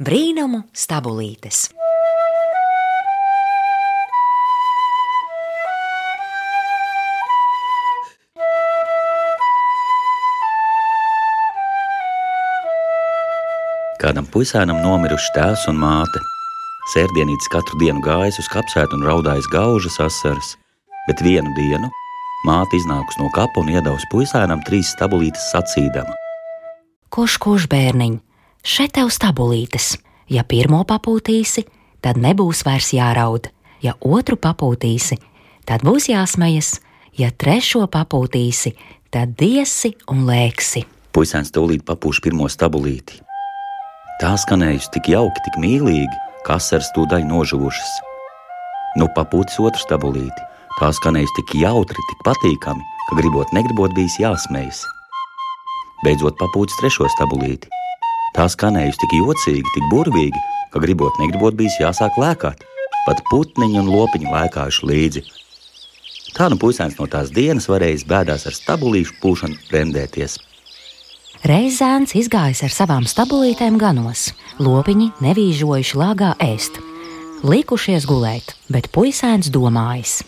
Brīnumu stabulītes. Kādam puisēnam nomiruši tēvs un māte. Sērdienītis katru dienu gājis uz kapsētu un raudājis gaužas asaras, bet vienu dienu māte iznākus no kapa un iedavusi puisēnam trīs stabulītes sacīdama. Kurš, kurš bērniņ, šeit tev stabulītes? Ja pirmo papūtīsi, tad nebūs vairs jāraud, ja otru papūtīsi, tad būs jāsmejas, ja trešo papūtīsi, tad diesi un lēksi. Puisēns tūlīt papūš pirmo stabulīti. Tā skanējusi tik jauki, tik mīlīgi, ka asaras tūdaļ nožūšas. Nu, papūtis otru stabulīti. Tā skanējusi tik jautri, tik patīkami, ka gribot, negribot, bijis jāsmējas. Beidzot, papūtis trešo stabulīti. Tā skanējusi tik jocīgi, tik burvīgi, ka gribot, negribot, bijis jāsāk lēkāt. Pat putniņi un lopiņi lēkājuši līdzi. Tā nu puisēns no tās dienas varējis bēdās ar stabulīšu pūšanu rendēties. Reizēns izgājis ar savām stabulītēm ganos, lopiņi nevīžojuši lāgā ēst. Likušies gulēt, bet puisēns domājis.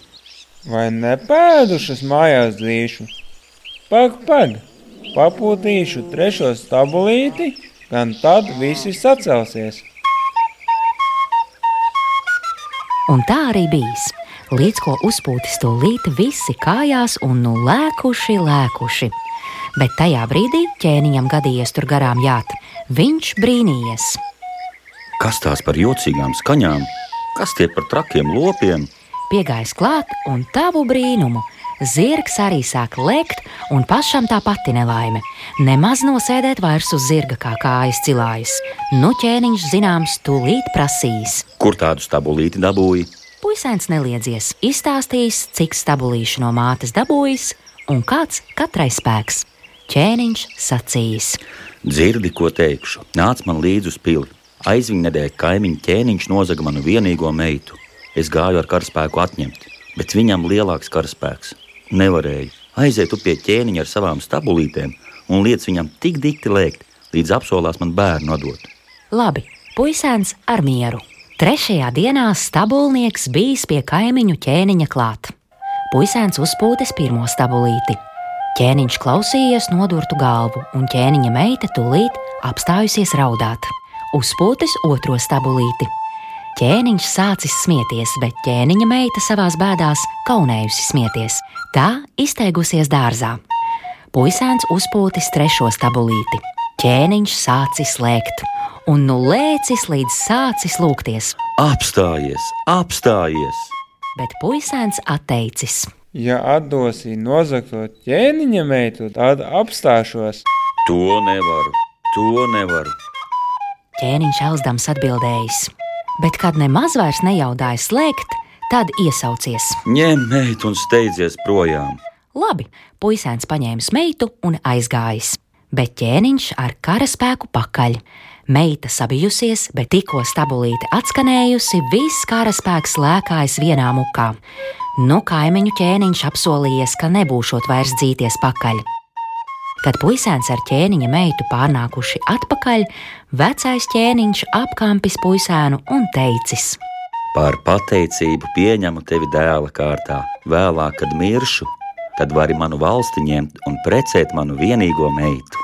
Vai nepēdušas mājās dzīšu? Pak, pak, papūtīšu trešo stabulīti, gan tad visi sacelsies. Un tā arī bijis. Līdz ko uzpūtis to līti, visi kājās un nu lēkuši, lēkuši. Bet tajā brīdī ķēniņam gadījies tur garām jāt. Viņš brīnījies. Kas tās par jocīgām skaņām? Kas tie par trakiem lopiem? Piegājis klāt un tavu brīnumu. Zirgs arī sāk lekt, un pašam tā pati nelaime. Nemaz nosēdēt vairs uz zirga kā kājas cilājas. Nu ķēniņš zināms tūlīt prasīs. Kur tādu stabulīti dabūji? Puisēns neliedzies, izstāstījis, cik stabulīšu no mātes dabūjis un kāds katrai spēks. Ķēniņš sacījis: Dzirdi, ko teikšu, nāc man līdzi uz pili. Aizviņa nedēļa kaimiņa ķēniņš nozaga manu vienīgo meitu. Es gāju ar karaspēku atņemt, bet viņam lielāks karaspēks. Nevarēju. Aiziet tu pie ķēniņa ar savām stabulītēm un liec viņam tik dikti lēkt, līdz apsolās man bērnu dot. Labi, puisēns ar mieru. Trešajā dienā stabulnieks bijis pie kaimiņu ķēniņa klāt. Puisēns uzpūtis pirmo stabulīti. Ķēniņš klausījies nodurtu galvu, un ķēniņa meita tūlīt apstājusies raudāt. Uzpūtis otro stabulīti. Ķēniņš sācis smieties, bet ķēniņa meita savās bēdās kaunējusi smieties. Tā izteigusies dārzā. Puisēns uzpūtis trešo stabulīti. Ķēniņš sācis lēkt, un nu lēcis līdz sācis lūgties, Apstājies, apstājies! bet puisēns atteicis. Ja atdosi nozagto ķēniņa meitu, tad apstāšos. To nevaru, to nevaru. Ķēniņš Elsdams atbildējis, bet kad nemaz vairs nejaudāja slēgt, tad iesaucies. Ņem meitu un steidzies projām. Labi, puisēns paņēma meitu un aizgājis, bet ķēniņš ar karaspēku pakaļ. Meita sabijusies, bet tikko stabulīte atskanējusi, viss karaspēks lēkājas vienā mukā. Nu, kaimiņu ķēniņš apsolījies, ka nebūšot vairs dzīties pakaļ. Kad puisēns ar ķēniņa meitu pārnākuši atpakaļ, vecais ķēniņš apkampis puisēnu un teicis: Par pateicību pieņemu tevi dēla kārtā. Vēlāk, kad miršu, tad vari manu valsti ņemt un precēt manu vienīgo meitu.